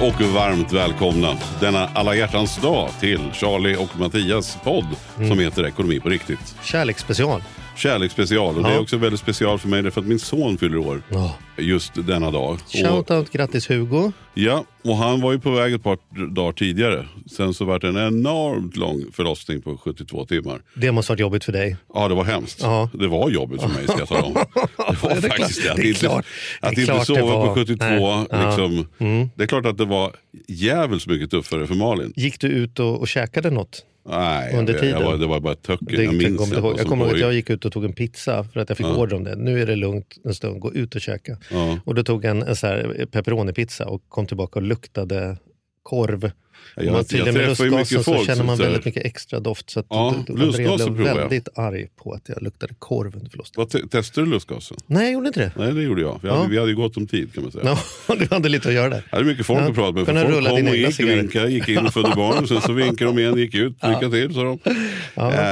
Och varmt välkomna denna alla hjärtans dag till Charlie och Mattias podd som heter Ekonomi på riktigt. Kärleksspecial. Kärleksspecial och det är också väldigt special för mig därför att min son fyller år Ja. just denna dag. Och, Shoutout, grattis Hugo. ja, och han var ju på väg ett par dagar tidigare. Sen så var det en enormt lång förlossning på 72 timmar. Det måste varit jobbigt för dig. Ja, det var hemskt. Ja. Det var jobbigt för mig ska jag tala om. Det var Det är faktiskt klart. det. Att Det är inte, klart. Det är att inte klart det sova på var. 72. Nej. Ja. Mm. Liksom, Det är klart att det var jävligt mycket tuffare för Malin. Gick du ut och, och käkade något? Nej, Under jag, jag tiden? var, det var bara töcken. Jag minns ihåg. vad Jag som kommer ihåg att jag gick ut och tog en pizza för att jag fick Ja. order om det. Nu är det lugnt en stund, gå ut och käka. Ja. Och då tog jag en, en pepperoni-pizza och kom tillbaka och luktade korv. Jag- man jag med lustgasen så känner man väldigt mycket extra doft. Så att Ja, lustgasen blev provar jag. väldigt arg på att jag luktade korv under förlossningen. Testade du lustgasen? Nej, jag gjorde inte det. Nej, det gjorde jag. Vi Ja. hade, vi hade ju gott om tid kan man säga. Ja, du hade lite att göra där. Jag hade mycket folk Ja. att prata med. För Kunna folk kom och gick, vinkade, gick in och födde barn. Och sen så vinkade de igen, gick ut. Lycka till, sa de.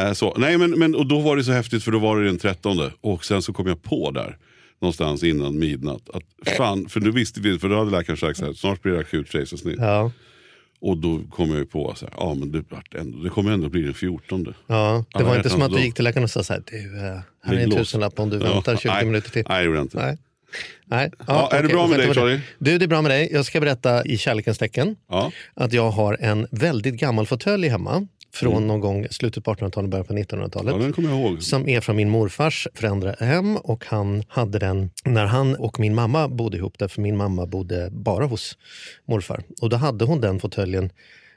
Eh, så. Nej, men, men, och då var det så häftigt för då var det den trettonde. Och sen så kom jag på där, någonstans innan midnatt. Att fan, för då visste vi, för då hade läkaren sagt så här, snart blir det akut kejsarsnitt. Ja, Och då kom jag ju på här, ja men det, ändå, det kommer ändå bli den fjortonde. ja. Det Alla var inte som att du gick till läkaren och sa så här, du, eh, här är en tusenlapp om du Ja, väntar 20 nej, minuter till. Nej, det gjorde jag inte. Nej. Nej. Ja, är det bra med dig. Charlie? Du, det är bra med dig. Jag ska berätta i kärlekens tecken Ja. att jag har en väldigt gammal fåtölj hemma från någon gång slutet på 1800-talet, början på 1900-talet. Mm. ja, den kommer jag ihåg. som är från min morfars föräldrahem och han hade den när han och min mamma bodde ihop därför min mamma bodde bara hos morfar. Och då hade hon den fåtöljen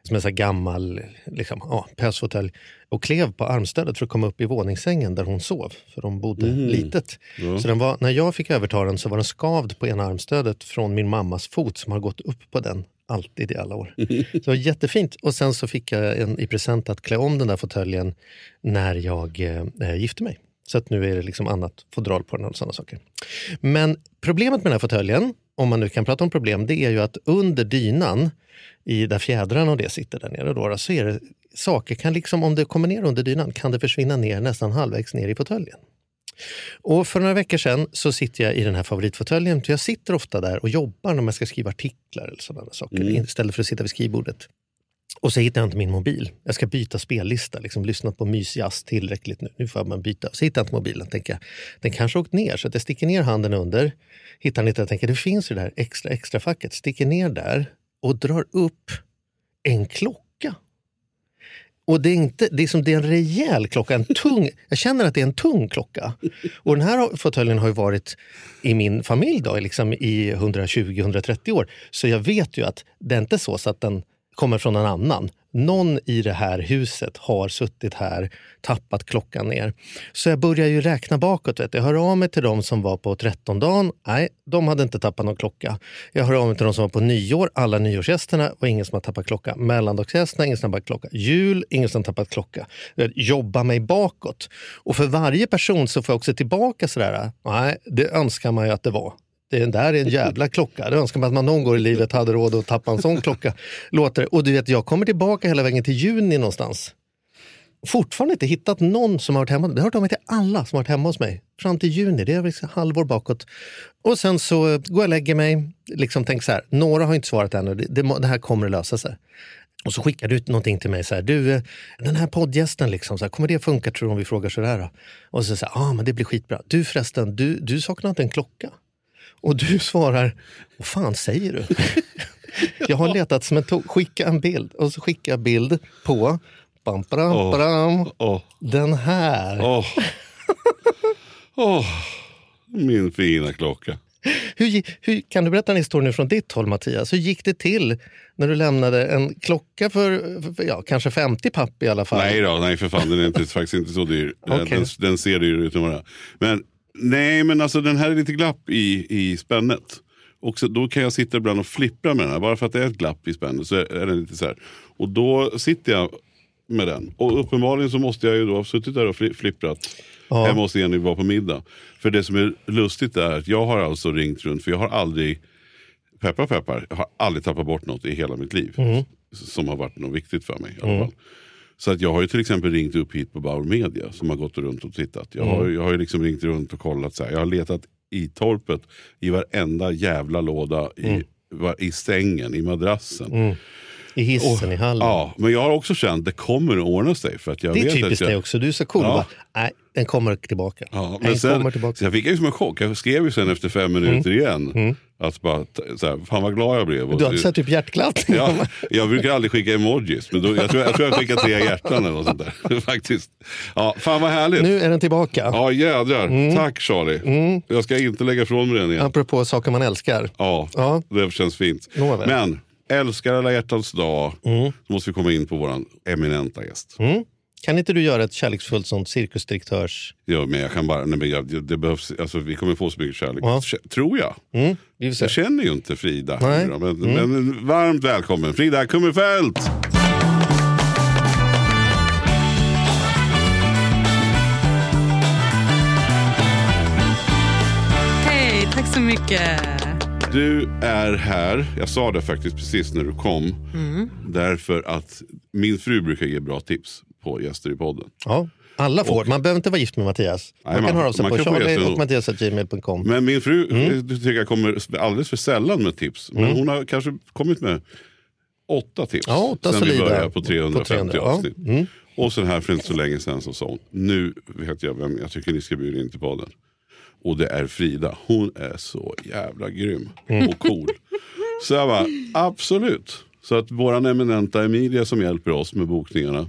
som en sån gammal liksom, ja, pälsfåtölj och klev på armstödet för att komma upp i våningssängen där hon sov, för de bodde litet. Så den var, när jag fick överta den så var den skavd på ena armstödet från min mammas fot som har gått upp på den alltid i alla år. Så det var jättefint. Och sen så fick jag en, i present att klä om den där fåtöljen när jag eh, eh, gifte mig. Så att nu är det liksom annat fodral på den och sådana saker. Men problemet med den här fåtöljen, om man nu kan prata om problem, det är ju att under dynan, i där fjädrarna och det sitter där nere, då, så är det saker kan liksom, om det kommer ner under dynan, kan det försvinna ner nästan halvvägs ner i fåtöljen. Och för några veckor sedan så sitter jag i den här favoritfåtöljen. Jag sitter ofta där och jobbar när man ska skriva artiklar eller sådana saker, istället för att sitta vid skrivbordet. Och så hittar jag inte min mobil. Jag ska byta spellista, liksom lyssnat på mysjazz tillräckligt nu. Nu får man byta. Så hittar jag inte mobilen. Tänker jag, den kanske åkt ner, så att jag sticker ner handen under. Hittar den inte, jag tänker det finns ju det där extra extra facket. Sticker ner där och drar upp en klocka. Och det är, inte, det, är som, det är en rejäl klocka, en tung, jag känner att det är en tung klocka. Och den här fåtöljen har ju varit i min familj då, liksom i 120-130 år. Så jag vet ju att det är inte så, så att den kommer från en annan. Någon i det här huset har suttit här, tappat klockan ner. Så jag börjar ju räkna bakåt. Vet du. Jag hör av mig till de som var på 13 dagen. Nej, de hade inte tappat någon klocka. Jag hör av mig till de som var på nyår. Alla nyårsgästerna var ingen som har tappat klocka. Mellandagsgästerna, ingen som har tappat klocka. Jul, ingen som har tappat klocka. Eh, jag jobbar mig bakåt. Och för varje person så får jag också tillbaka sådär, eh, nej, det önskar man ju att det var. Det där är en jävla klocka. Det önskar man att man någon gång i livet hade råd att tappa en sån klocka. Låter. Och du vet, jag kommer tillbaka hela vägen till juni någonstans. Fortfarande inte hittat någon som har varit hemma. Det har hört av mig till alla som har varit hemma hos mig. Fram till juni, det är liksom halvår bakåt. Och sen så går jag och lägger mig. Liksom tänker så här, några har inte svarat ännu. Det, det, det här kommer att lösa sig. Och så skickar du ut någonting till mig. Så här, du, eh, den här poddgästen, liksom, så här, kommer det funka tror du om vi frågar sådär? Då? Och så säger ah, men det blir skitbra. Du förresten, du, du saknar inte en klocka? Och du svarar, vad fan säger du? jag har letat som en to- skicka en bild. Och så skickar jag bild på bam, bam, Åh. bam, Åh, den här. åh. Åh, min fina klocka. Hur, hur, kan du berätta en historia nu från ditt håll Mattias? Hur gick det till när du lämnade en klocka för, för ja, kanske 50 papp i alla fall? Nej då, nej för fan den är inte, faktiskt inte så dyr. Okej. Den, den ser dyr ut. Men nej men alltså den här är lite glapp i, i spännet. Och så, då kan jag sitta ibland och flippra med den här. Bara för att det är ett glapp i spännet så är den lite så här. Och då sitter jag med den. Och uppenbarligen så måste jag ju då ha suttit där och fli- flipprat. Ja. Hemma hos Jenny var på middag. För det som är lustigt är att jag har alltså ringt runt. För jag har aldrig, peppar peppar, jag har aldrig tappat bort något i hela mitt liv. Som har varit något viktigt för mig i alla fall. Så att jag har ju till exempel ringt upp hit på Bauer Media som har gått runt och tittat. Jag har, jag har ju liksom ringt runt och kollat. Så här. Jag har letat i torpet i varenda jävla låda i, var, i sängen, i madrassen. I hissen i hallen. Ja, men jag har också känt att det kommer att ordna sig. För att jag Det är vet typiskt dig också. Du är så cool. Ja. Bara, Nej, den kommer tillbaka. Ja, den men sen, kommer tillbaka. så jag fick ju som en chock. Jag skrev ju sen efter fem minuter igen. Att bara, t- så här, fan vad glad jag blev. Du har så- sett typ hjärtklappning. Ja, jag brukar aldrig skicka emojis, men då, jag, tror, jag tror jag skickar tre hjärtan eller något sånt där. Faktiskt. Ja, fan vad härligt. Nu är den tillbaka. Ja jädrar. Tack Charlie. Jag ska inte lägga ifrån mig den igen. Apropå saker man älskar. Ja, Ja. det känns fint. Nåväl. Men, älskar alla hjärtans dag. Så måste vi komma in på våran eminenta gäst. Mm. Kan inte du göra ett kärleksfullt sånt cirkusdirektörs... Ja, men jag kan bara, nej, men jag, det behövs, alltså, vi kommer få så mycket kärlek. Ja. Tror jag. Mm. Jag känner ju inte Frida. Nej. Men, men varmt välkommen Frida Kummerfelt! Hej, tack så mycket. Du är här, jag sa det faktiskt precis när du kom. Mm. Därför att min fru brukar ge bra tips på gäster i podden. Ja, alla får. Man behöver inte vara gift med Mattias. Man Nej, kan man- höra av sig på kan få charlie gäster och ändå. mattias.gmail.com. Men min fru Mm. eh, tycker jag kommer alldeles för sällan med tips. Men hon har kanske kommit med åtta tips. Ja, åtta sen vi började på på 350 300, ja. avsnitt. Mm. Och sen här för inte så länge sedan så sa hon, nu vet jag vem jag tycker ni ska bjuda in till podden. Och det är Frida. Hon är så jävla grym Mm. och cool. så jag bara, absolut. Så att våran eminenta Emilia som hjälper oss med bokningarna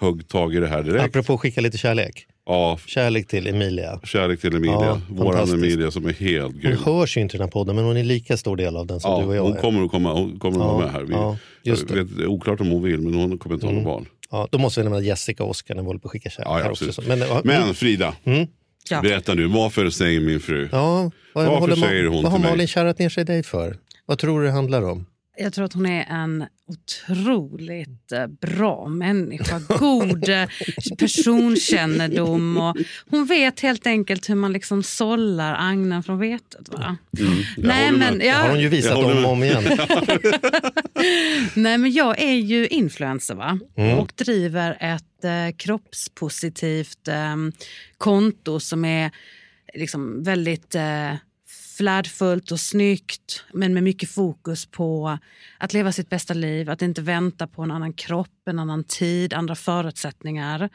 högg tag i det här direkt. Apropå att skicka lite kärlek. Ja, Kärlek till Emilia. kärlek till Emilia. Ja, våran. Emilia som är helt Hon grym. hörs ju inte i den här podden men hon är lika stor del av den som Ja, du och jag hon är. kommer att komma, hon kommer att Ja, vara med här. Vi, ja, just jag det. vet, det är oklart om hon vill, men hon kommer inte ha någon val. Ja, då måste vi nämna Jessica och Oskar när vi håller på att skicka kärlek. Ja, ja, här också. Men, Men mm. Frida, Ja. berätta nu. Varför säger min fru? ja, vad, Varför säger hon vad har? Malin kärrat ner sig i dig för? Vad tror du det handlar om? Jag tror att hon är en otroligt eh, bra människa. God eh, personkännedom. Och hon vet helt enkelt hur man liksom sållar agnen från vetet. Va? Nej, håller men. Det har hon ju visat Jag om och om igen. nej, men jag är ju influencer va? Mm. och driver ett eh, kroppspositivt eh, konto som är liksom väldigt eh, flärdfullt och snyggt men med mycket fokus på att leva sitt bästa liv, att inte vänta på en annan kropp, en annan tid, andra förutsättningar.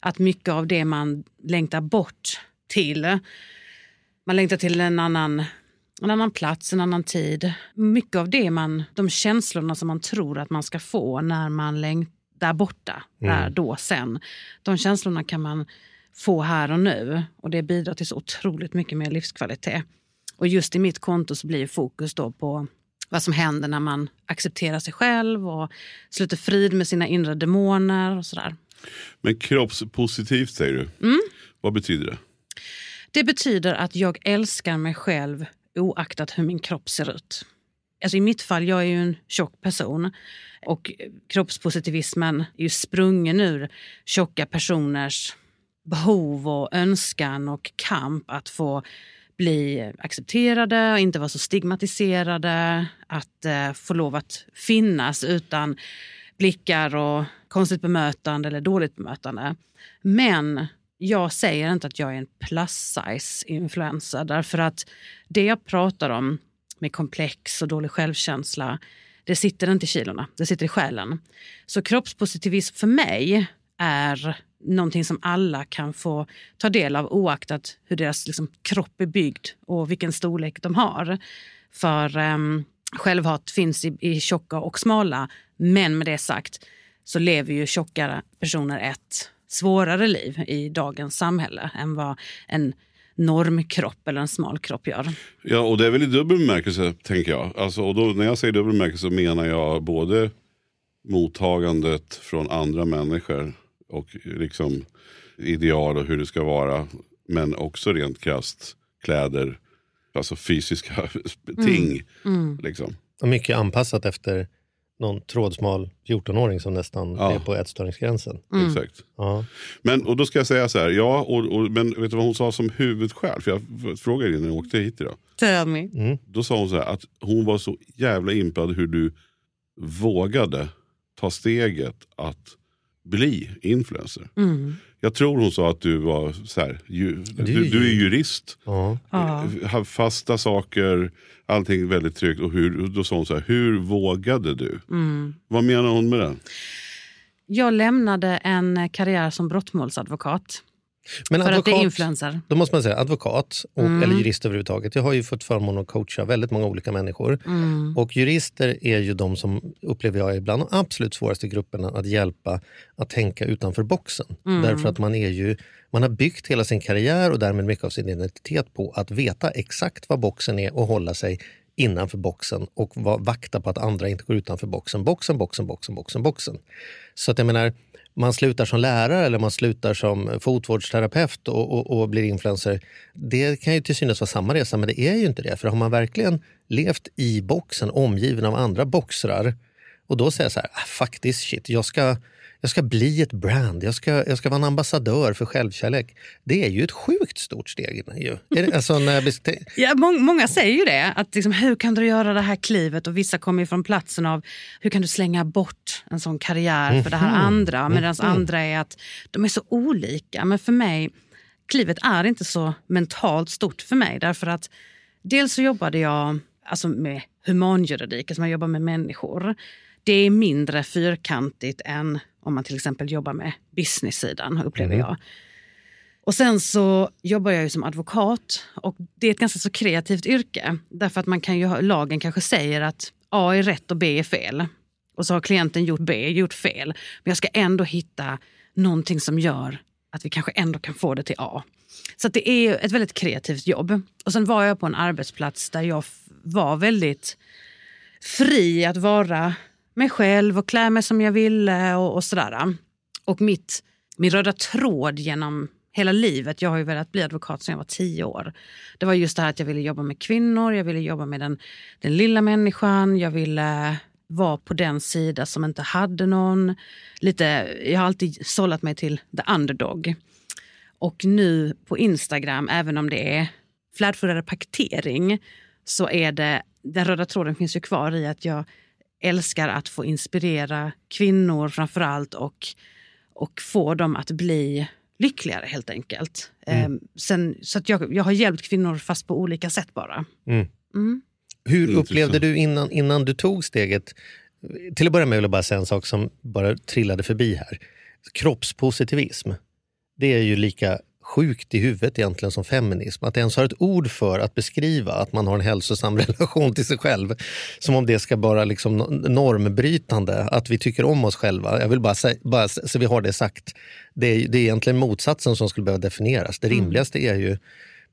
Att mycket av det man längtar bort till, man längtar till en annan, en annan plats, en annan tid. Mycket av det man, de känslorna som man tror att man ska få när man längtar där borta, där då sen. De känslorna kan man få här och nu och det bidrar till så otroligt mycket mer livskvalitet. Och just i mitt konto så blir fokus då på vad som händer när man accepterar sig själv och sluter frid med sina inre demoner och sådär. Men kroppspositivt säger du. Mm. Vad betyder det? Det betyder att jag älskar mig själv oaktat hur min kropp ser ut. Alltså I mitt fall, jag är ju en tjock person och kroppspositivismen är ju sprungen ur tjocka personers behov och önskan och kamp att få bli accepterade, och inte vara så stigmatiserade, att eh, få lov att finnas utan blickar och konstigt bemötande eller dåligt bemötande. Men jag säger inte att jag är en plus size influencer därför att det jag pratar om med komplex och dålig självkänsla, det sitter inte i kilorna, det sitter i själen. Så kroppspositivism för mig är någonting som alla kan få ta del av oaktat hur deras liksom, kropp är byggd och vilken storlek de har. För um, självhat finns i, i tjocka och smala, men med det sagt så lever ju tjockare personer ett svårare liv i dagens samhälle än vad en normkropp eller en smal kropp gör. Ja, och det är väl i dubbel bemärkelse, tänker jag. Alltså, och då, när jag säger dubbel bemärkelse menar jag både mottagandet från andra människor och liksom ideal och hur det ska vara. Men också rent krasst kläder, alltså fysiska ting. Liksom. Och mycket anpassat efter någon trådsmal 14-åring som nästan Ja. är på ätstörningsgränsen. Exakt. Ja. Men och då ska jag säga så här, ja, och, och, men vet du vad hon sa som huvudskäl? För jag frågade henne när jag åkte hit idag. Tell me. Då sa hon så här att hon var så jävla impad hur du vågade ta steget att bli influencer. Jag tror hon sa att du var så här, ju, du, du är jurist, Ja. har fasta saker, allting väldigt tryggt. Och hur, då sa hon så här, hur vågade du? Vad menar hon med det? Jag lämnade en karriär som brottmålsadvokat Men för att det är advokat, influencer. då måste man säga advokat, och, Mm. eller jurist överhuvudtaget. Jag har ju fått förmånen att coacha väldigt många olika människor. Mm. Och jurister är ju de som, upplever jag, är bland de absolut svåraste grupperna att hjälpa att tänka utanför boxen. Mm. Därför att man är ju man har byggt hela sin karriär och därmed mycket av sin identitet på att veta exakt vad boxen är och hålla sig innanför boxen och vakta på att andra inte går utanför boxen. Boxen, boxen, boxen, boxen, boxen. Så att jag menar, man slutar som lärare eller man slutar som fotvårdsterapeut och, och, och blir influencer. Det kan ju till synes vara samma resa, men det är ju inte det. För har man verkligen levt i boxen omgiven av andra boxrar och då säger jag så här, ah, fuck this shit, jag ska, jag ska bli ett brand, jag ska, jag ska vara en ambassadör för självkärlek. Det är ju ett sjukt stort steg. Ju. Alltså, när jag Ja, må- många säger ju det. Att liksom, hur kan du göra det här klivet? Och vissa kommer från platsen av hur kan du slänga bort en sån karriär för det här andra? Medan andra är att de är så olika. Men för mig, klivet är inte så mentalt stort för mig. Därför att dels så jobbade jag alltså med humanjuridik, alltså man jobbar med människor. Det är mindre fyrkantigt än om man till exempel jobbar med business-sidan, upplever jag. Och sen så jobbar jag ju som advokat och det är ett ganska så kreativt yrke. Därför att man kan ju lagen kanske säger att A är rätt och B är fel. Och så har klienten gjort B, gjort fel. Men jag ska ändå hitta någonting som gör att vi kanske ändå kan få det till A. Så det är ett väldigt kreativt jobb. Och sen var jag på en arbetsplats där jag var väldigt fri att vara mig själv och klä mig som jag ville och, och sådär. Och mitt, min röda tråd genom hela livet, jag har ju velat bli advokat sedan jag var tio år. Det var just det här att jag ville jobba med kvinnor, jag ville jobba med den, den lilla människan, jag ville vara på den sida som inte hade någon. Lite, jag har alltid sållat mig till the underdog. Och nu på Instagram, även om det är flärdfullare paketering, så är det, den röda tråden finns ju kvar i att jag älskar att få inspirera kvinnor framför allt och, och få dem att bli lyckligare helt enkelt. Ehm, sen, så att jag, jag har hjälpt kvinnor fast på olika sätt bara. Hur Intressant. upplevde du innan, innan du tog steget? Till att börja med vill jag bara säga en sak som bara trillade förbi här. Kroppspositivism. Det är ju lika sjukt i huvudet egentligen som feminism. Att ens har ett ord för att beskriva att man har en hälsosam relation till sig själv. Som om det ska vara liksom no- normbrytande, att vi tycker om oss själva. Jag vill bara säga, bara så vi har det sagt. Det är, det är egentligen motsatsen som skulle behöva definieras. Det rimligaste är ju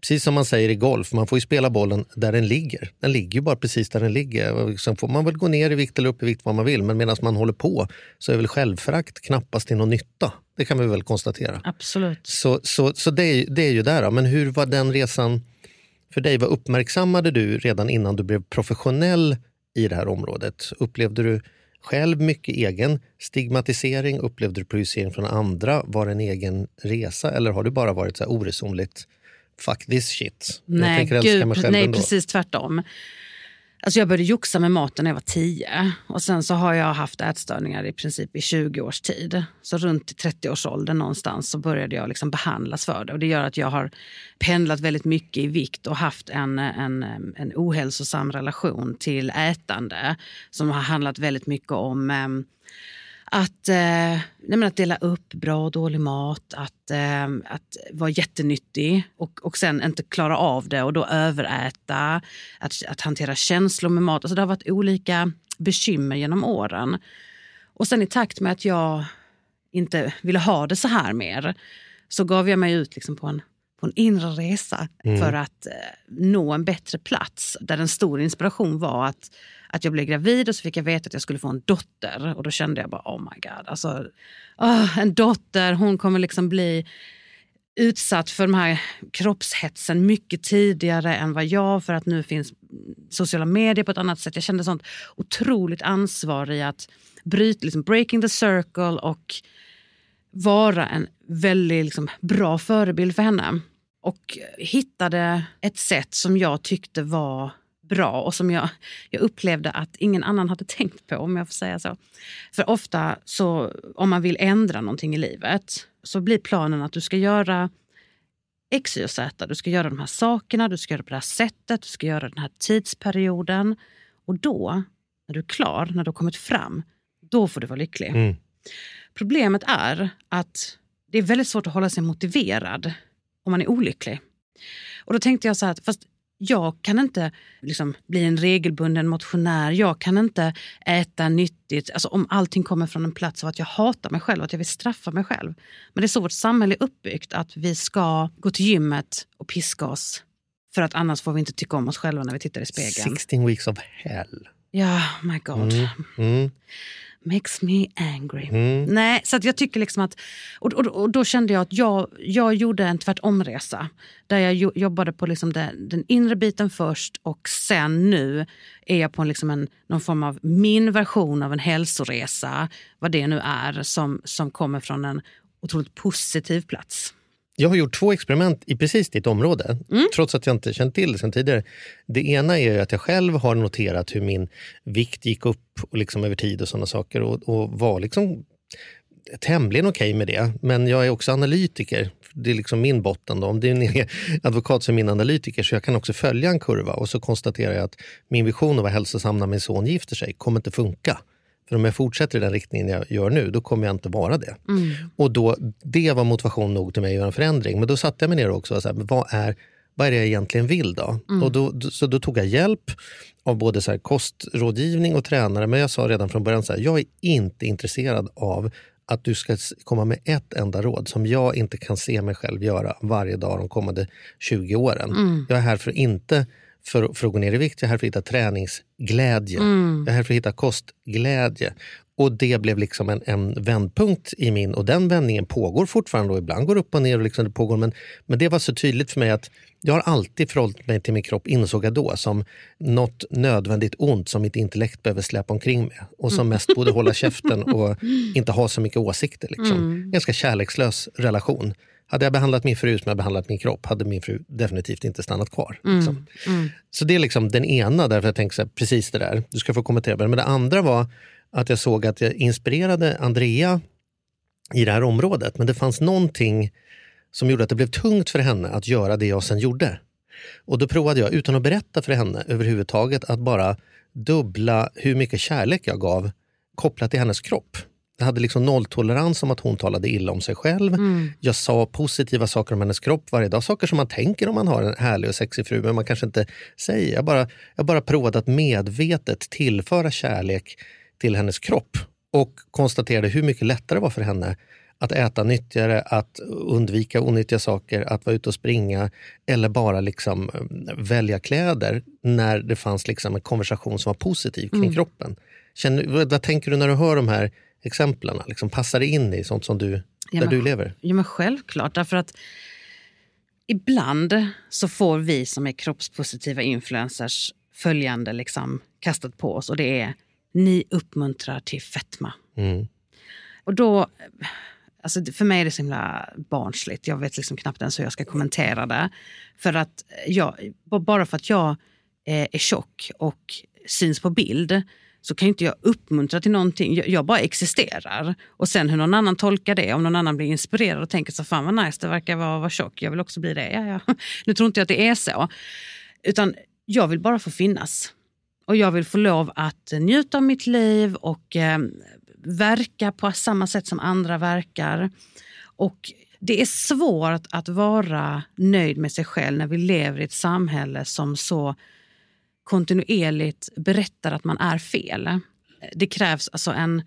Precis som man säger i golf, man får ju spela bollen där den ligger. Den ligger ju bara precis där den ligger. Sen får man väl gå ner i vikt eller upp i vikt vad man vill. Men medan man håller på så är väl självförakt knappast till någon nytta. Det kan vi väl konstatera. Absolut. Så, så, så det, är, det är ju där. Då. Men hur var den resan för dig? Vad uppmärksammade du redan innan du blev professionell i det här området? Upplevde du själv mycket egen stigmatisering? Upplevde du projicering från andra? Var det en egen resa? Eller har du bara varit så här oresonligt fuck this shit? Nej, gud, nej ändå. precis tvärtom. Alltså jag började joxa med maten när jag var tio och sen så har jag haft ätstörningar i princip i 20 års tid. Så runt 30-årsåldern någonstans så började jag liksom behandlas för det och det gör att jag har pendlat väldigt mycket i vikt och haft en, en, en ohälsosam relation till ätande som har handlat väldigt mycket om ehm, att, eh, nej att dela upp bra och dålig mat, att, eh, att vara jättenyttig och, och sen inte klara av det och då överäta, att, att hantera känslor med mat. Alltså det har varit olika bekymmer genom åren. Och sen i takt med att jag inte ville ha det så här mer så gav jag mig ut liksom på, en, en inre resa Mm. för att eh, nå en bättre plats. Där en stor inspiration var att, att jag blev gravid och så fick jag veta att jag skulle få en dotter. Och då kände jag bara oh my god, alltså, åh, en dotter, hon kommer liksom bli utsatt för den här kroppshetsen mycket tidigare än vad jag för att nu finns sociala medier på ett annat sätt. Jag kände sånt otroligt ansvar i att bryta, liksom breaking the circle och vara en väldigt liksom, bra förebild för henne. Och hittade ett sätt som jag tyckte var bra och som jag, jag upplevde att ingen annan hade tänkt på om jag får säga så. För ofta så om man vill ändra någonting i livet så blir planen att du ska göra X, Y och Z. Du ska göra de här sakerna, du ska göra på det här sättet, du ska göra den här tidsperioden. Och då, när du är klar, när du har kommit fram, då får du vara lycklig. Mm. Problemet är att det är väldigt svårt att hålla sig motiverad om man är olycklig. Och då tänkte jag så här, att, fast jag kan inte liksom, bli en regelbunden motionär. Jag kan inte äta nyttigt alltså, om allting kommer från en plats av att jag hatar mig själv, att jag vill straffa mig själv. Men det är så vårt samhälle är uppbyggt, att vi ska gå till gymmet och piska oss. För att annars får vi inte tycka om oss själva när vi tittar i spegeln. 16 weeks of hell. Ja, my god. Mm. Mm. Makes me angry. Mm. Nej, så jag tycker liksom att... Och, och, och då kände jag att jag, jag gjorde en tvärtomresa. Där jag jo, jobbade på liksom den, den inre biten först och sen nu är jag på liksom en, någon form av min version av en hälsoresa. Vad det nu är som, som kommer från en otroligt positiv plats. Jag har gjort två experiment i precis ditt område, Mm. trots att jag inte känt till det sen tidigare. Det ena är att jag själv har noterat hur min vikt gick upp och liksom över tid och sådana saker och, och var liksom tämligen okej med det. Men jag är också analytiker. Det är liksom min botten. Då. Om det är advokat som är min analytiker så jag kan också följa en kurva och så konstaterar jag att min vision att vara hälsosam när min son gifter sig kommer inte funka. För om jag fortsätter i den riktningen jag gör nu, då kommer jag inte vara det. Och då, det var motivation nog till mig att göra en förändring. Men då satte jag mig ner också och sa, vad är, vad är det jag egentligen vill då? Och då, så då tog jag hjälp av både så här kostrådgivning och tränare. Men jag sa redan från början, så här, jag är inte intresserad av att du ska komma med ett enda råd som jag inte kan se mig själv göra varje dag de kommande 20 åren. Jag är här för inte för, för att gå ner i vikt, jag är här för att hitta träningsglädje. Jag är här för att hitta kostglädje. Och det blev liksom en, en vändpunkt i min, och den vändningen pågår fortfarande och ibland går upp och ner. Och liksom det pågår, men, men det var så tydligt för mig att jag har alltid förhållit mig till min kropp, insåg jag då, som något nödvändigt ont som mitt intellekt behöver släpa omkring med. Och som mest borde hålla käften och inte ha så mycket åsikter. Liksom. Ganska kärlekslös relation. Hade jag behandlat min fru som jag behandlat min kropp hade min fru definitivt inte stannat kvar. Liksom. Så det är liksom den ena, därför jag tänker så här, precis det där. Du ska få kommentera det. Men det andra var att jag såg att jag inspirerade Andrea i det här området. Men det fanns någonting som gjorde att det blev tungt för henne att göra det jag sen gjorde. Och då provade jag, utan att berätta för henne överhuvudtaget, att bara dubbla hur mycket kärlek jag gav kopplat till hennes kropp. Jag hade liksom nolltolerans om att hon talade illa om sig själv. Jag sa positiva saker om hennes kropp varje dag. Saker som man tänker om man har en härlig och sexig fru, men man kanske inte säger. Jag bara, jag bara provade att medvetet tillföra kärlek till hennes kropp och konstaterade hur mycket lättare det var för henne att äta nyttigare, att undvika onyttiga saker, att vara ute och springa eller bara liksom eh, välja kläder när det fanns liksom en konversation som var positiv kring kroppen. Känner, vad tänker du när du hör de här exemplen? Liksom, passar det in i sånt som du, Ja, där men- du lever? Ja, men självklart. Därför att ibland så får vi som är kroppspositiva influencers följande liksom kastat på oss och det är ni uppmuntrar till fetma. Mm. Och då, alltså för mig är det så himla barnsligt. Jag vet liksom knappt ens hur jag ska kommentera det. För att jag, bara för att jag eh, är tjock och syns på bild så kan ju inte jag uppmuntra till någonting. Jag, jag bara existerar. Och sen hur någon annan tolkar det, om någon annan blir inspirerad och tänker så fan vad nice det verkar vara att vara tjock, jag vill också bli det. Ja, ja. Nu tror inte jag att det är så. Utan jag vill bara få finnas. Och jag vill få lov att njuta av mitt liv och eh, verka på samma sätt som andra verkar. Och det är svårt att vara nöjd med sig själv när vi lever i ett samhälle som så kontinuerligt berättar att man är fel. Det krävs alltså en...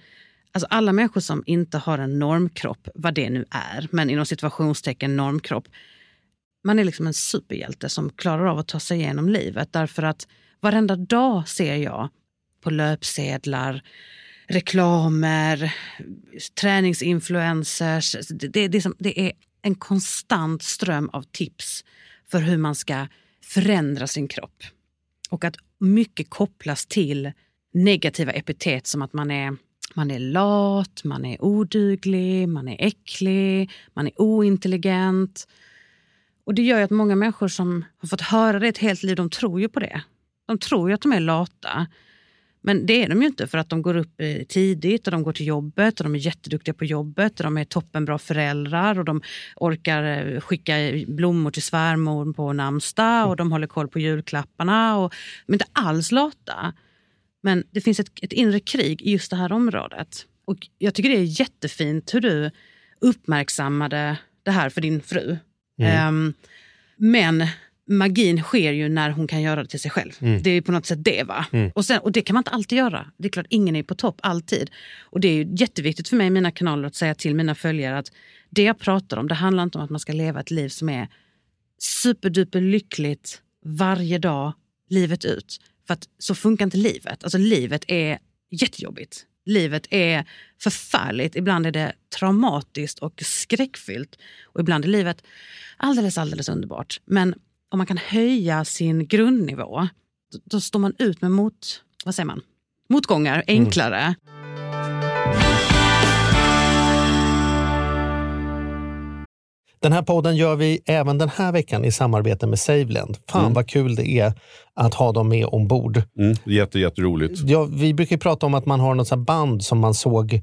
Alltså alla människor som inte har en normkropp, vad det nu är, men inom situationstecken normkropp. man är liksom en superhjälte som klarar av att ta sig igenom livet. Därför att varenda dag ser jag på löpsedlar, reklamer, träningsinfluencers. Det, det, det, det är en konstant ström av tips för hur man ska förändra sin kropp. Och att mycket kopplas till negativa epitet som att man är, man är lat, man är oduglig, man är äcklig, man är ointelligent. Och Det gör att många människor som har fått höra det ett helt liv, de tror ju på det. De tror ju att de är lata. Men det är de ju inte för att de går upp eh, tidigt och de går till jobbet och de är jätteduktiga på jobbet och de är toppenbra föräldrar och de orkar eh, skicka blommor till svärmor på namnsdag och de håller koll på julklapparna. Och, de är inte alls lata. Men det finns ett, ett inre krig i just det här området. Och jag tycker det är jättefint hur du uppmärksammade det här för din fru. Mm. Um, men magin sker ju när hon kan göra det till sig själv. Mm. Det är på något sätt det. va? Mm. Och, sen, och det kan man inte alltid göra. Det är klart, ingen är på topp alltid. Och det är ju jätteviktigt för mig i mina kanaler att säga till mina följare att det jag pratar om, det handlar inte om att man ska leva ett liv som är superduper lyckligt varje dag, livet ut. För att så funkar inte livet. Alltså livet är jättejobbigt. Livet är förfärligt. Ibland är det traumatiskt och skräckfyllt. Och ibland är livet alldeles, alldeles underbart. Men om man kan höja sin grundnivå, då, då står man ut med mot, vad säger man? motgångar enklare. Mm. Den här podden gör vi även den här veckan i samarbete med Saveland. Fan mm. vad kul det är att ha dem med ombord. Mm, jätte, jätteroligt. Ja, vi brukar prata om att man har något band som man såg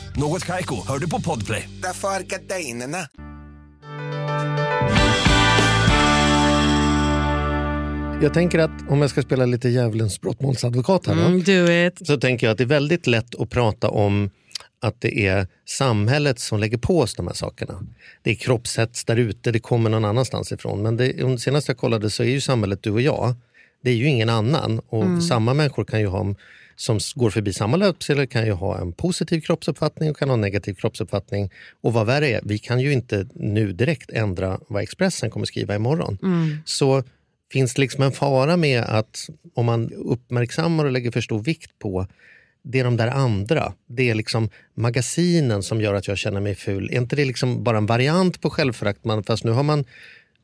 Något kajko, hör du på podplay. Därför är gardinerna. Jag tänker att om jag ska spela lite djävulens brottmålsadvokat här, mm, do it. så tänker jag att det är väldigt lätt att prata om att det är samhället som lägger på oss de här sakerna. Det är kroppshets där ute, det kommer någon annanstans ifrån. Men det, senast jag kollade så är ju samhället du och jag. Det är ju ingen annan. Och mm. Samma människor kan ju ha, som går förbi samma löpsedel kan ju ha en positiv kroppsuppfattning och kan ha en negativ kroppsuppfattning. Och vad värre är, vi kan ju inte nu direkt ändra vad Expressen kommer skriva imorgon. Mm. Så finns det liksom en fara med att om man uppmärksammar och lägger för stor vikt på det är de där andra. Det är liksom magasinen som gör att jag känner mig ful. Är inte det liksom bara en variant på självförakt? Fast nu har man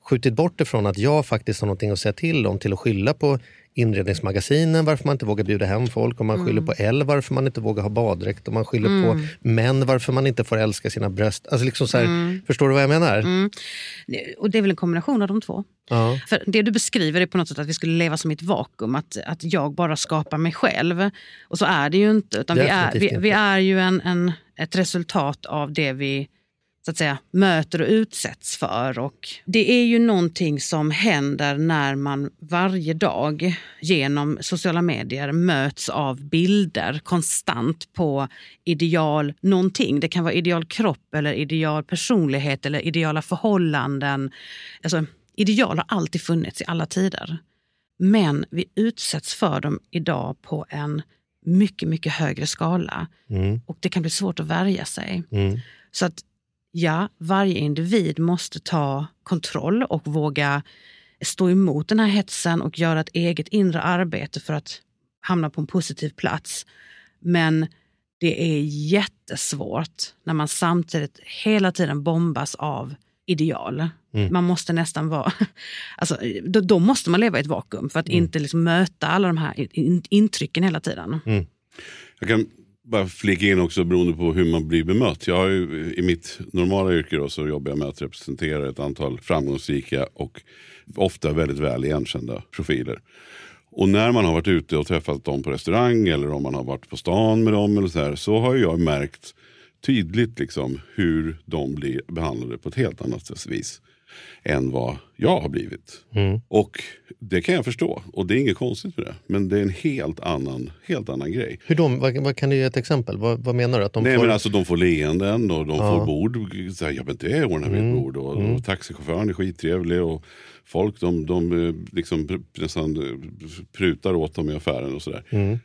skjutit bort ifrån att jag faktiskt har någonting att säga till om till att skylla på inredningsmagasinen varför man inte vågar bjuda hem folk, om man skyller på L varför man inte vågar ha baddräkt, om man skyller mm. på män varför man inte får älska sina bröst. Alltså liksom så här, mm. Förstår du vad jag menar? Mm. Och Det är väl en kombination av de två. Ja. För Det du beskriver är på något sätt att vi skulle leva som i ett vakuum, att, att jag bara skapar mig själv. Och så är det ju inte. Utan vi är, vi, vi, är ju en, en, ett resultat av det vi så att säga, möter och utsätts för. Och det är ju någonting som händer när man varje dag genom sociala medier möts av bilder konstant på ideal någonting. Det kan vara ideal kropp eller ideal personlighet eller ideala förhållanden. Alltså, ideal har alltid funnits i alla tider. Men vi utsätts för dem idag på en mycket, mycket högre skala. Mm. Och det kan bli svårt att värja sig. Mm. Så att ja, varje individ måste ta kontroll och våga stå emot den här hetsen och göra ett eget inre arbete för att hamna på en positiv plats. Men det är jättesvårt när man samtidigt hela tiden bombas av ideal. Mm. Man måste nästan vara... Alltså, då, då måste man leva i ett vakuum för att Mm. inte liksom möta alla de här in, intrycken hela tiden. Jag kan bara flika in också beroende på hur man blir bemött. Jag har ju, I mitt normala yrke då, så jobbar jag med att representera ett antal framgångsrika och ofta väldigt väl igenkända profiler. Och när man har varit ute och träffat dem på restaurang eller om man har varit på stan med dem eller så, här, så har jag märkt tydligt liksom hur de blir behandlade på ett helt annat vis än vad jag har blivit. Mm. Och det kan jag förstå och det är inget konstigt med det. Men det är en helt annan, helt annan grej. Hur då, vad, vad kan du ge ett exempel? Vad, vad menar du? Att de Nej får... men alltså de får leenden och de Ja. får bord. Så här, ja men det ordnar vi ett bord. Och, och taxichauffören är skittrevlig. Och folk de, de eh, liksom nästan eh, prutar åt dem i affären och sådär. Mm.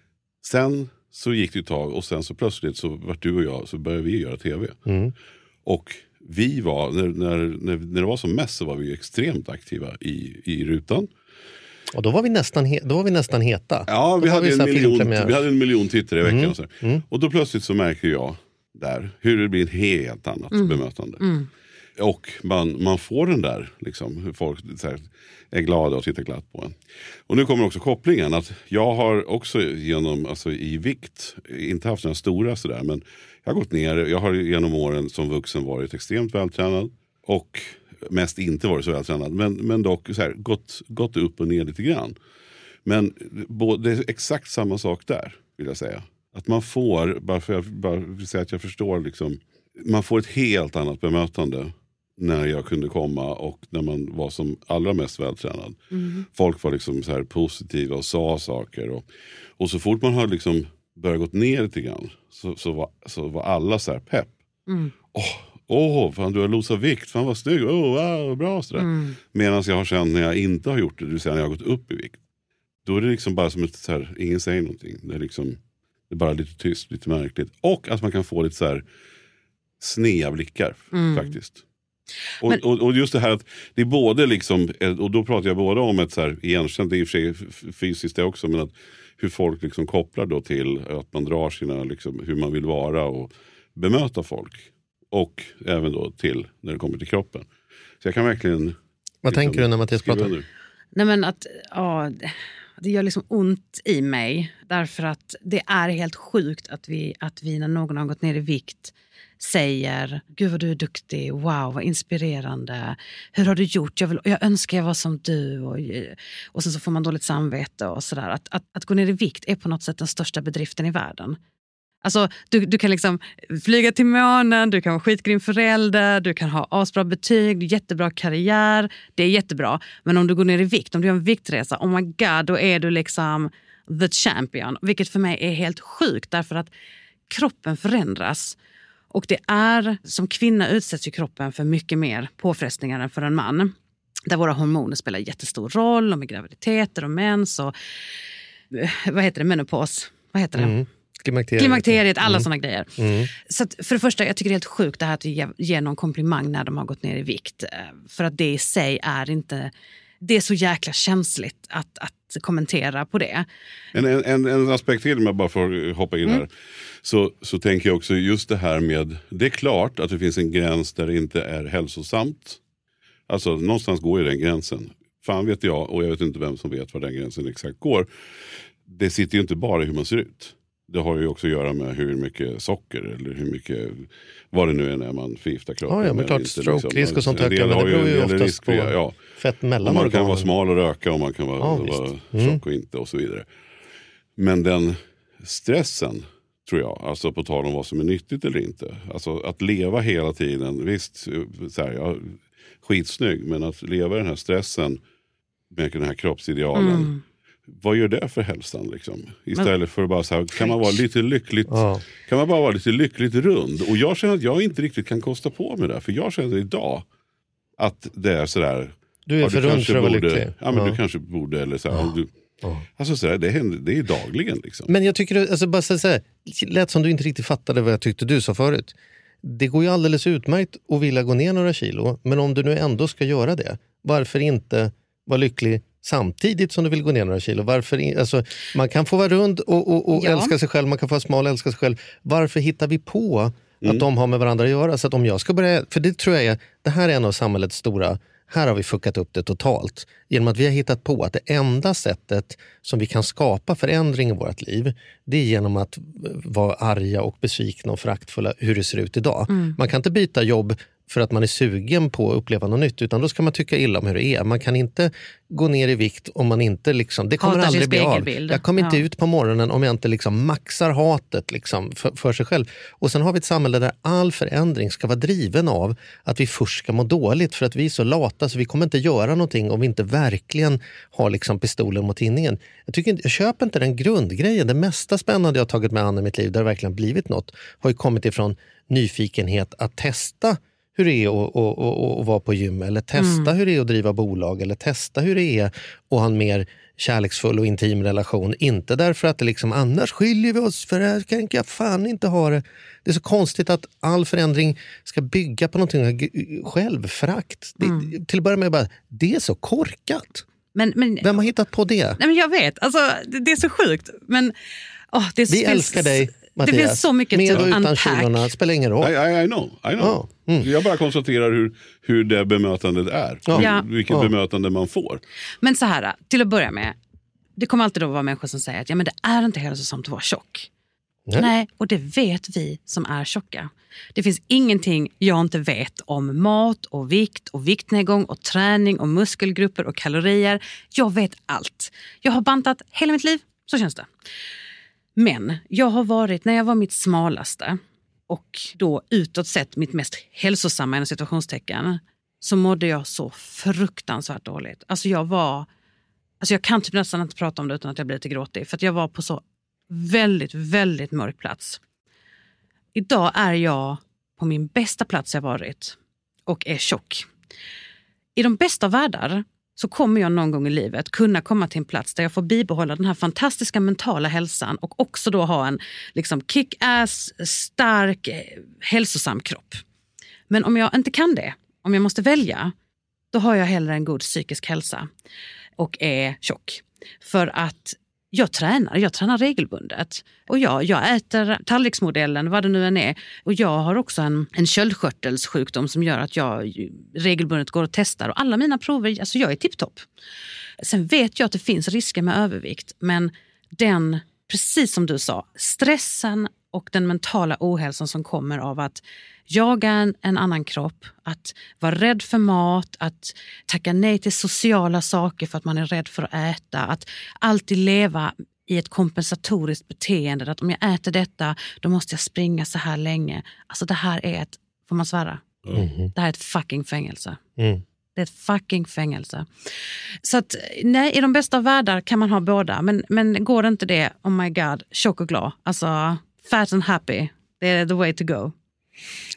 Sen så gick det ett tag och sen så plötsligt så vart du och jag så började vi göra tv. Mm. Och vi var, när, när, när, när det var som mest så var vi extremt aktiva i, i rutan. Och då var vi nästan, då var vi nästan heta. Ja, vi hade, så en miljon, vi hade en miljon tittare i veckan. Mm. Och, så. Mm. och då plötsligt så märker jag där hur det blir ett helt annat bemötande. Och man, man får den där, liksom, hur folk så här, är glada och tittar glatt på en. Och nu kommer också kopplingen att jag har också genom, alltså i vikt, inte haft den stora sådär, men jag har gått ner, jag har genom åren som vuxen varit extremt vältränad. Och mest inte varit så vältränad, men, men dock så här, gått, gått upp och ner lite grann. Men både, det är exakt samma sak där, vill jag säga. Att man får, bara för jag bara vill säga att jag förstår, liksom, man får ett helt annat bemötande när jag kunde komma och när man var som allra mest vältränad. Folk var liksom så här positiva och sa saker. Och, och så fort man har liksom börjat gått ner lite grann så, så, var, så var alla så här pepp. Åh, åh, fan du har losat vikt, fan vad snygg, oh, wow, bra. Sådär. Medan jag har känt när jag inte har gjort det, det vill säga när jag har gått upp i vikt. Då är det liksom bara som ett, så här, ingen säger någonting. Det är, liksom, det är bara lite tyst, lite märkligt. Och att man kan få lite så här snea blickar faktiskt. Och, Men- och, och just det här att det är både liksom, eh, och då pratar jag både om ett så här igenkänt, det är i och för sig fysiskt det också, men att hur folk liksom kopplar då till att man drar sina, liksom, hur man vill vara och bemöta folk. Och även då till när det kommer till kroppen. Så jag kan verkligen Vad tänker du när Mattias pratar? under. Nej men att, ja, det gör liksom ont i mig. Därför att det är helt sjukt att vi, att vi när någon har gått ner i vikt säger Gud vad du är duktig, wow vad inspirerande. Hur har du gjort? Jag, vill, jag önskar jag var som du. Och, och sen så får man dåligt samvete och sådär. Att, att, att gå ner i vikt är på något sätt den största bedriften i världen. Alltså, du, du kan liksom flyga till månen, du kan vara skitgrym förälder, du kan ha asbra betyg, jättebra karriär. Det är jättebra. Men om du går ner i vikt, om du gör en viktresa, oh my god, då är du liksom the champion. Vilket för mig är helt sjukt därför att kroppen förändras. Och det är, som kvinna utsätts ju kroppen för mycket mer påfrestningar än för en man. Där våra hormoner spelar jättestor roll, och med graviditeter och mens och eh, vad heter det, menopaus. Vad heter det? Mm. Klimakteriet. Klimakteriet, alla Mm. såna grejer. Mm. Så att för det första, jag tycker det är helt sjukt det här att ge, ge någon komplimang när de har gått ner i vikt. Eh, För att det i sig är inte... Det är så jäkla känsligt att, att kommentera på det. En, en, en, en aspekt till, om jag bara får hoppa in Mm. här. Så, så tänker jag också just det här med, det är klart att det finns en gräns där det inte är hälsosamt. Alltså någonstans går ju den gränsen. Fan vet jag, och jag vet inte vem som vet var den gränsen exakt går. Det sitter ju inte bara i hur man ser ut. Det har ju också att göra med hur mycket socker eller hur mycket, vad det nu är när man förgiftar kroppen. Ja, ja, men klart stroke-risk och sånt ökar, men det beror ju oftast risk på ja. fett mellan man kan vara smal och röka och man kan vara, Ja, vara. Mm. tjock och inte och så vidare. Men den stressen tror jag. Alltså på tal om vad som är nyttigt eller inte. Alltså att leva hela tiden, visst, så här, ja, skitsnygg, men att leva i den här stressen med den här kroppsidealen. Mm. Vad gör det för hälsan? Liksom? Istället för att bara så här, kan man vara lite lyckligt, kan man bara vara lite lyckligt rund? Och jag känner att jag inte riktigt kan kosta på mig det. För jag känner idag att det är sådär. Du är ja, för rund kanske för att vara lycklig. Ja, men Ja. du kanske borde. Eller så här, du, Alltså så här, det, händer, det är dagligen. Liksom. Men jag tycker, alltså bara så här, lät som du inte riktigt fattade vad jag tyckte du sa förut. Det går ju alldeles utmärkt att vilja gå ner några kilo, men om du nu ändå ska göra det, varför inte vara lycklig samtidigt som du vill gå ner några kilo? Varför, in- alltså, man kan få vara rund och, och, och Ja. älska sig själv, man kan få vara smal och älska sig själv. Varför hittar vi på Mm. att de har med varandra att göra? Så att om jag ska börja, för det tror jag är, det här är en av samhällets stora här har vi fuckat upp det totalt. Genom att vi har hittat på att det enda sättet som vi kan skapa förändring i vårt liv, det är genom att vara arga och besvikna och föraktfulla hur det ser ut idag. Mm. Man kan inte byta jobb för att man är sugen på att uppleva något nytt, utan då ska man tycka illa om hur det är. Man kan inte gå ner i vikt om man inte... Liksom, det kommer Hatar aldrig bli av. Jag kommer inte Ja. ut på morgonen om jag inte liksom maxar hatet liksom för, för sig själv. Och sen har vi ett samhälle där all förändring ska vara driven av att vi först ska må dåligt för att vi är så lata så vi kommer inte göra någonting om vi inte verkligen har liksom pistolen mot tinningen. Jag, tycker jag köper inte den grundgrejen. Det mesta spännande jag har tagit mig an i mitt liv, där det verkligen blivit något, har ju kommit ifrån nyfikenhet att testa hur det är att, att, att, att vara på gym eller testa Mm. hur det är att driva bolag eller testa hur det är att ha en mer kärleksfull och intim relation. Inte därför att det liksom, annars skiljer vi oss för här kan jag fan inte ha det. Det är så konstigt att all förändring ska bygga på någonting självförakt. Det, Mm. Till att börja med, bara, det är så korkat. Men, men, Vem har hittat på det? nej, men jag vet, alltså, det, det är så sjukt. Men, åh, det Vi finns, älskar dig, Mattias. Det finns så mycket Med och utan kilorna, spelar ingen roll. I, I, I know. I know. Ja, mm. Jag bara konstaterar hur, hur det bemötandet är. Ja. Hur, vilket Ja. bemötande man får. Men så här, till att börja med. Det kommer alltid att vara människor som säger att ja, men det är inte hälsosamt att vara tjock. Nej. Nej, och det vet vi som är tjocka. Det finns ingenting jag inte vet om mat och vikt och viktnedgång och träning och muskelgrupper och kalorier. Jag vet allt. Jag har bantat hela mitt liv, så känns det. Men jag har varit, när jag var mitt smalaste och då utåt sett mitt mest hälsosamma inom situationstecken så mådde jag så fruktansvärt dåligt. Alltså jag var, alltså jag kan typ nästan inte prata om det utan att jag blir lite gråtig för att jag var på så väldigt, väldigt mörk plats. Idag är jag på min bästa plats jag varit och är tjock. I de bästa av världar så kommer jag någon gång i livet kunna komma till en plats där jag får bibehålla den här fantastiska mentala hälsan och också då ha en liksom kick-ass, stark, eh, hälsosam kropp. Men om jag inte kan det, om jag måste välja, då har jag hellre en god psykisk hälsa och är tjock. För att jag tränar, jag tränar regelbundet. Och jag, jag äter tallriksmodellen, vad det nu än är. Och jag har också en, en köldkörtelsjukdom som gör att jag regelbundet går och testar. Och alla mina prover, alltså jag är tipptopp. Sen vet jag att det finns risker med övervikt, men den, precis som du sa, stressen och den mentala ohälsan som kommer av att jaga en, en annan kropp, att vara rädd för mat, att tacka nej till sociala saker för att man är rädd för att äta, att alltid leva i ett kompensatoriskt beteende. Att om jag äter detta, då måste jag springa så här länge. Alltså det här är ett, får man svära? Det här är ett fucking fängelse. Mm. Det är ett fucking fängelse. Så att, nej, i de bästa av världar kan man ha båda. Men, men går inte det, oh my god, tjock och glad. Alltså, fat and happy. Det är the way to go.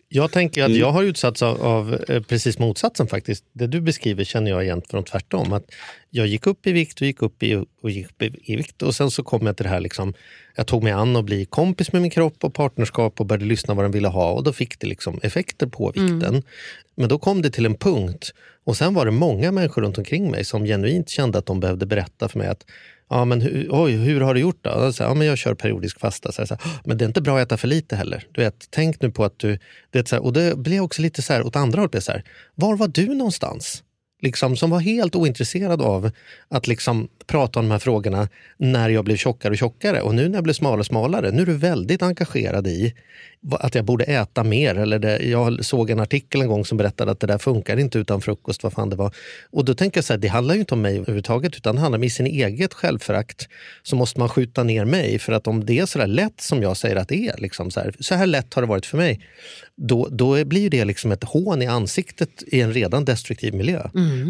Jag tänker Mm. att jag har utsatts av, av eh, precis motsatsen faktiskt. Det du beskriver känner jag igen från tvärtom. Att jag gick upp i vikt och gick upp i, och gick upp i, vikt och sen så kom jag till det här liksom, jag tog mig an att bli kompis med min kropp och partnerskap och började lyssna vad den ville ha och då fick det liksom effekter på vikten. Men då kom det till en punkt och sen var det många människor runt omkring mig som genuint kände att de behövde berätta för mig att Ja, men hur, oj, hur har du gjort då? Så, här, ja, men jag kör periodisk fasta. Så här, så här, men det är inte bra att äta för lite heller. Du vet, tänk nu på att du... Det, så här, och det blev också lite så här, åt andra hållet. Så här, var var du någonstans? Liksom, som var helt ointresserad av att liksom prata om de här frågorna när jag blev tjockare och tjockare. Och nu när jag blev smalare och smalare, nu är du väldigt engagerad i att jag borde äta mer. Eller det, jag såg en artikel en gång som berättade att det där funkar inte utan frukost. Vad fan det var. Och då tänker jag så här, det handlar ju inte om mig överhuvudtaget utan det handlar om i sin eget självförakt så måste man skjuta ner mig. För att om det är så där lätt som jag säger att det är, liksom så, här, så här lätt har det varit för mig. Då, då blir det liksom ett hån i ansiktet i en redan destruktiv miljö.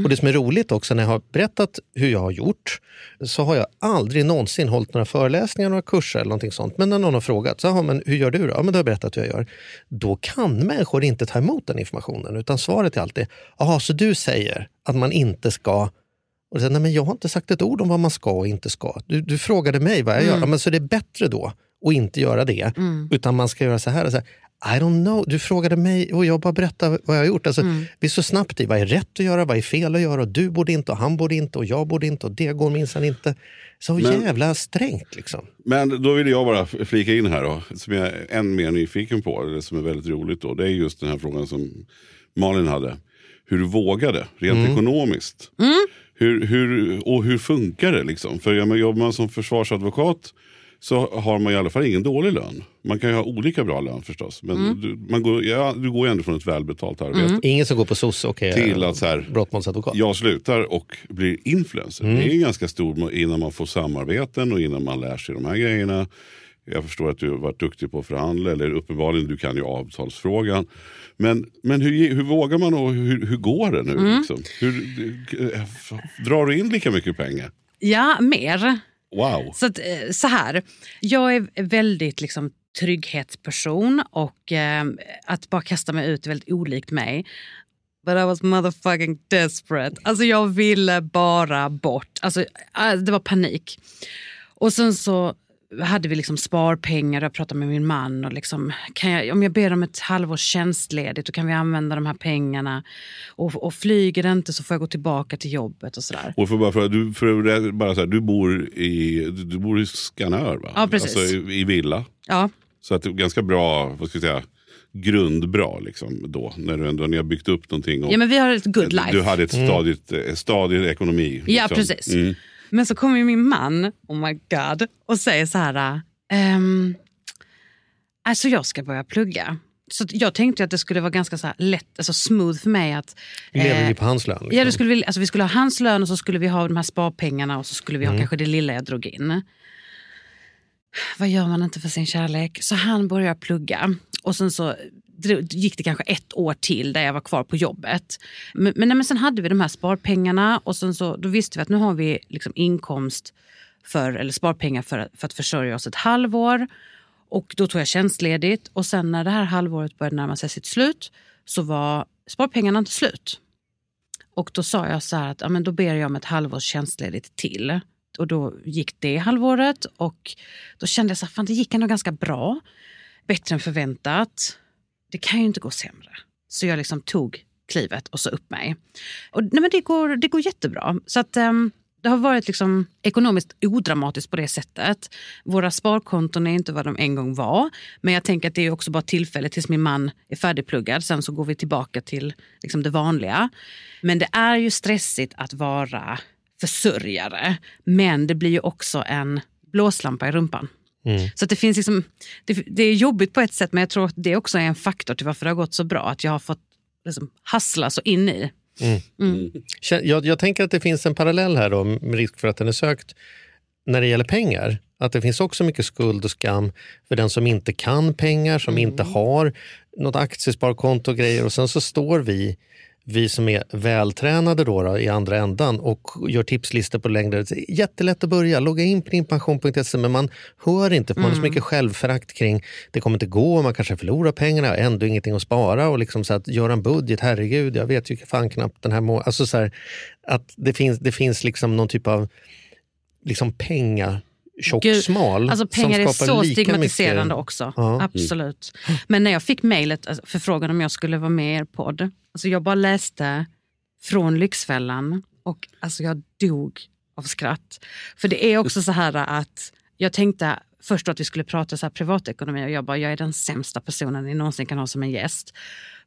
Och det som är roligt också när jag har berättat hur jag har gjort så har jag aldrig någonsin hållit några föreläsningar, några kurser eller någonting sånt. Men när någon har frågat, så, "Jaha, men hur gör du då? Ja, men då har jag berättat hur jag gör. Då kan människor inte ta emot den informationen utan svaret är alltid, jaha, så du säger att man inte ska och så, Nej, men jag har inte sagt ett ord om vad man ska och inte ska. Du, du frågade mig vad jag gör. Ja, men så det är bättre då att inte göra det. Utan man ska göra så här. Och så här. I don't know. Du frågade mig och jag bara berättade vad jag har gjort. Alltså, Vi är så snabbt i vad är rätt att göra, vad är fel att göra. Och du borde inte och han borde inte och jag borde inte och det går minsann inte. Så Men- jävla strängt liksom. Men då vill jag bara flika in här då, som jag är än mer nyfiken på, eller som är väldigt roligt då. Det är just den här frågan som Malin hade. Hur du vågade, rent ekonomiskt. Hur, hur, och hur funkar det liksom? För jobbar man som försvarsadvokat så har man i alla fall ingen dålig lön. Man kan ju ha olika bra lön förstås. Men du, man går, ja, du går ju ändå från ett välbetalt arbete. Ingen som går på soc och är Till att så här, brottmålsadvokat. jag slutar och blir influencer. Det är ju ganska stor innan man får samarbeten och innan man lär sig de här grejerna. Jag förstår att du har varit duktig på att förhandla, eller uppenbarligen du kan ju avtalsfrågan. Men, men hur, hur vågar man och hur, hur går det nu? Liksom? Hur, drar du in lika mycket pengar? Ja, mer. Wow. Så, att, eh, så här, jag är väldigt liksom, trygghetsperson och eh, att bara kasta mig ut är väldigt olikt mig. But I was motherfucking desperate. Alltså jag ville bara bort. Alltså, ah, det var panik. Och sen så hade vi liksom sparpengar och jag pratade med min man. Och liksom, jag, om jag ber om ett halvårs tjänstledigt då kan vi använda de här pengarna. Och, och flyger det inte så får jag gå tillbaka till jobbet och sådär. Och för bara för, du, för bara så här, du, bor i, du bor i Skanör va? Ja, precis. Alltså i, i villa. Ja, Så att det är ganska bra, vad ska jag säga, grundbra liksom då. När du ändå ni har byggt upp någonting. Och ja men vi har ett good life. Du hade ett stadigt, eh, stadig ekonomi. Ja, liksom. precis. Mm. Men så kommer min man, oh my god, och säger så här... ehm, alltså jag ska börja plugga. Så jag tänkte att det skulle vara ganska så lätt, alltså smooth för mig att... Lever eh, vi på hans lön? Liksom? Ja, skulle vi, alltså vi skulle ha hans lön och så skulle vi ha de här sparpengarna och så skulle vi ha kanske det lilla jag drog in. Vad gör man inte för sin kärlek? Så han började plugga och sen så gick det kanske ett år till där jag var kvar på jobbet. Men, men, nej, men sen hade vi de här sparpengarna och sen så, då visste vi att nu har vi liksom inkomst för, eller sparpengar för, för att försörja oss ett halvår. Och då tog jag tjänstledigt och sen när det här halvåret började närma sig sitt slut så var sparpengarna inte slut. Och då sa jag så här att ja, men då ber jag om ett halvårs tjänstledigt till. Och då gick det halvåret och då kände jag så här, fan det gick ändå ganska bra. Bättre än förväntat. Det kan ju inte gå sämre. Så jag liksom tog klivet och så upp mig. Och, nej, men det, går, det går jättebra. Så att, um, det har varit liksom ekonomiskt odramatiskt på det sättet. Våra sparkonton är inte vad de en gång var. Men jag tänker att det är också bara tillfälligt tills min man är färdigpluggad. Sen så går vi tillbaka till liksom det vanliga. Men det är ju stressigt att vara försörjare. Men det blir ju också en blåslampa i rumpan. Så att det, finns liksom, det, det är jobbigt på ett sätt men jag tror att det också är en faktor till varför det har gått så bra. Att jag har fått liksom, hassla så in i. Kä- Jag, jag tänker att det finns en parallell här då, med risk för att den är sökt, när det gäller pengar. Att det finns också mycket skuld och skam för den som inte kan pengar, som inte har något aktiesparkonto och grejer. Och sen så står vi, vi som är vältränade då, då i andra ändan och gör tipslistor på är jättelätt att börja, logga in på dinpension.se men man hör inte för man har så mycket självförakt kring det kommer inte gå, man kanske förlorar pengarna, ändå ingenting att spara och liksom så att göra en budget, herregud, jag vet ju fan knappt den här må alltså så här, att det finns, det finns liksom någon typ av liksom penga tjock Gud, smal Alltså pengar är så stigmatiserande mycket, också. Ja. Absolut. Men när jag fick mejlet, alltså, förfrågan om jag skulle vara med i er podd. Alltså jag bara läste från Lyxfällan och alltså jag dog av skratt. För det är också så här att jag tänkte först att vi skulle prata så här privatekonomi och jag bara, jag är den sämsta personen ni någonsin kan ha som en gäst.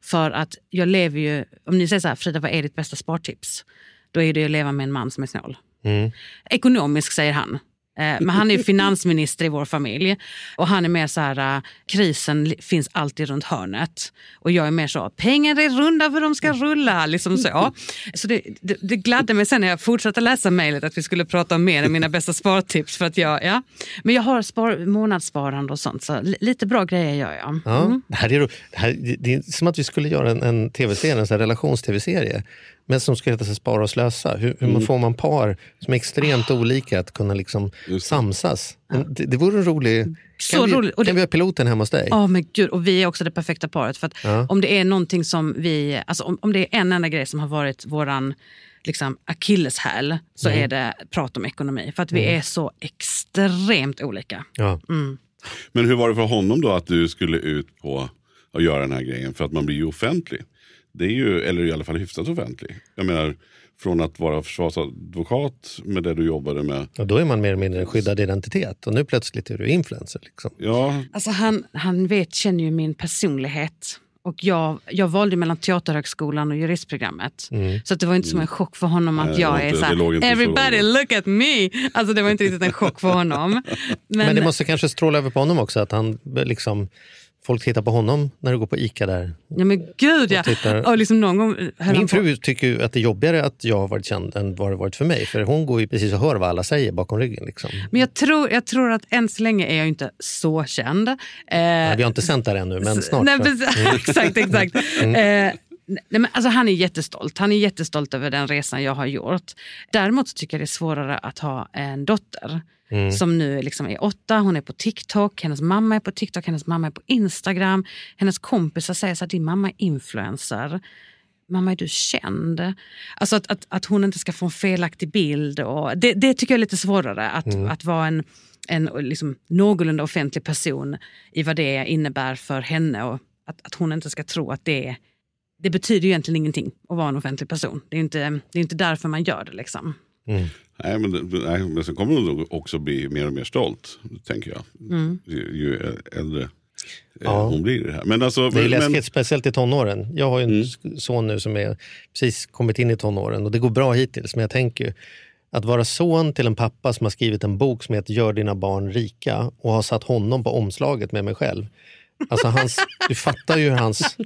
För att jag lever ju, om ni säger så här, Frida vad är ditt bästa spartips? Då är det att leva med en man som är snål. Mm. Ekonomisk säger han. Eh, Men han är finansminister i vår familj. Och han är mer så här, eh, krisen finns alltid runt hörnet. Och jag är mer så, pengar är runda för de ska rulla. Liksom så så det, det, det gladde mig sen när jag fortsatte läsa mejlet att vi skulle prata om mer än mina bästa spartips. För att jag, ja. Men jag har spar, månadssparande och sånt, så li- lite bra grejer gör jag. Ja, Mm. det, här är, det, här, det är som att vi skulle göra en, en tv-serie, en relations-tv-serie. Men som ska heta här Spara och slösa. Hur, hur man får man par som är extremt olika att kunna liksom samsas. Men Det, det vore en rolig... Så kan vi, kan det- vi ha piloten hemma hos dig? Ja men gud, och vi är också det perfekta paret. För att Ja. om det är någonting som vi, alltså om, om det är en enda grej som har varit våran liksom, akilleshäl så Mm. är det prat om ekonomi. För att vi är så extremt olika. Ja. Mm. Men hur var det för honom då att du skulle ut på att göra den här grejen? För att man blir ju offentlig. Det är ju, eller i alla fall hyfsat offentlig. Jag menar, från att vara försvarsadvokat med det du jobbade med. Och då är man mer eller mindre en skyddad identitet. Och nu plötsligt är du influencer. Liksom. Ja, Alltså han, han vet, känner ju min personlighet. Och jag, jag valde mellan Teaterhögskolan och juristprogrammet. Mm. Så att det var inte som en chock för honom att Nej, jag är inte- så här, så everybody look at me. Alltså det var inte riktigt en chock för honom. Men, det måste kanske stråla över på honom också. Att han liksom, folk tittar på honom när du går på ICA där. Ja men gud ja. Och liksom någon gång han Min fru tycker att det är jobbigare att jag har varit känd än vad det varit för mig. För hon går ju precis och hör vad alla säger bakom ryggen. Liksom. Men jag tror, jag tror att än så länge är jag inte så känd. Eh, Nej, vi har inte sänt det här ännu, men snart. Nej, precis, exakt, exakt. Mm. Eh, nej, men alltså, han är jättestolt. Han är jättestolt över den resan jag har gjort. Däremot tycker jag det är svårare att ha en dotter. Mm. Som nu liksom är åtta, hon är på TikTok, hennes mamma är på TikTok, hennes mamma är på Instagram. Hennes kompisar säger så här, din mamma är influencer. Mamma, är du känd? Alltså att, att, att hon inte ska få en felaktig bild. Och det, det tycker jag är lite svårare. Att, Mm. att vara en, en liksom, någorlunda offentlig person i vad det innebär för henne. Och att, att hon inte ska tro att det, det betyder ju egentligen ingenting att vara en offentlig person. Det är inte, det är inte därför man gör det. Liksom. Nej, men, nej, men sen kommer hon nog också bli mer och mer stolt. Tänker jag. Mm. Ju, ju äldre eh, Ja. hon blir det här. Men alltså, Det är men, Mm. läskigt, speciellt i tonåren. Jag har ju en sk- son nu som är precis kommit in i tonåren och det går bra hittills. Men jag tänker ju, att vara son till en pappa som har skrivit en bok som heter Gör dina barn rika och har satt honom på omslaget med mig själv. Alltså hans, du fattar ju hur hans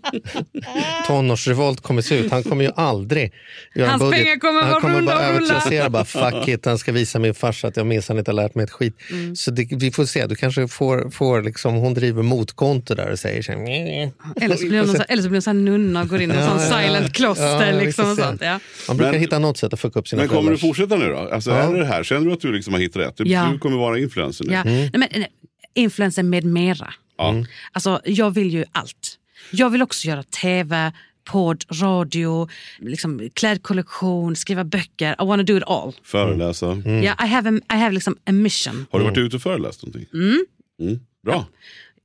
tonårsrevolt kommer se ut. Han kommer ju aldrig göra Hans en budget. pengar kommer han vara kommer runda bara och rulla. överklassera bara fuck it, han ska visa min farsa att jag minsann inte har lärt mig ett skit. Mm. Så det, vi får se, du kanske får, får liksom, hon driver motkonto där och säger så. Eller så blir hon, så, eller så blir hon så här nunna och går in i en Ja, sån ja, silent kloster. Ja, liksom, och sånt, ja. Man brukar Men- hitta något sätt att fucka upp sina men kommer du fortsätta nu då? Alltså, Ja. Är det här? Känner du att du liksom har hittat rätt? Du, Ja. du kommer vara influencer nu? Ja. Nej, men, influencer med mera. Ja. Alltså, jag vill ju allt. Jag vill också göra tv, podd, radio, liksom, klädkollektion, skriva böcker. I wanna do it all. Föreläsa. Mm. Yeah, I have, a, I have liksom a mission. Har du varit ute och föreläst någonting? Mm. Mm. Bra.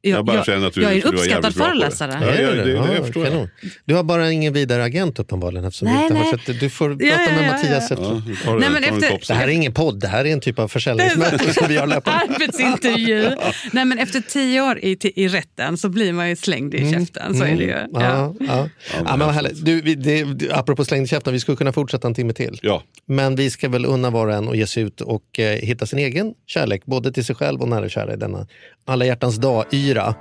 Jag, Jag bara jag, känner att du jag är en uppskattad det. föreläsare. Ja, ja, du det, det, Ja, jag förstår jag. Du har bara ingen vidare agent uppenbarligen eftersom Nej, har nej. sett Du får prata Ja, med ja, Mattias ja. efter. Tar, Nej, det- men efter- Det här är ingen podd, det här är en typ av försäljningsmöte som vi har löpande. Arbetsintervju. Nej, men efter tio år i, i rätten så blir man ju slängd i käften. Så är det ju. Mm. Ja. Ja, ja. ja, men härligt. Du, vi, det, det- apropå slängd i käften, vi skulle kunna fortsätta en timme till. Ja, Men vi ska väl unna var och en att ge sig ut och eh, hitta sin egen kärlek, både till sig själv och nära och kära i denna alla hjärtans dag-yra.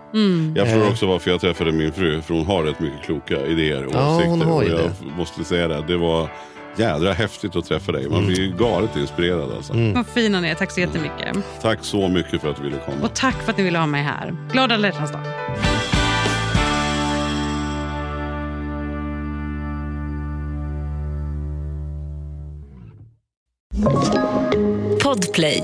jag Eh. tror också varför jag träffade min fru. För hon har rätt mycket kloka idéer och Ja, åsikter. hon har ju och jag det. måste säga det. Det var jädra häftigt att träffa dig. Man blir ju galet inspirerad alltså. Mm. Vad fina ni är. Tack så jättemycket. Tack så mycket för att du ville komma. Och tack för att ni ville ha mig här. Glada alla hjärtans dag. Podplay.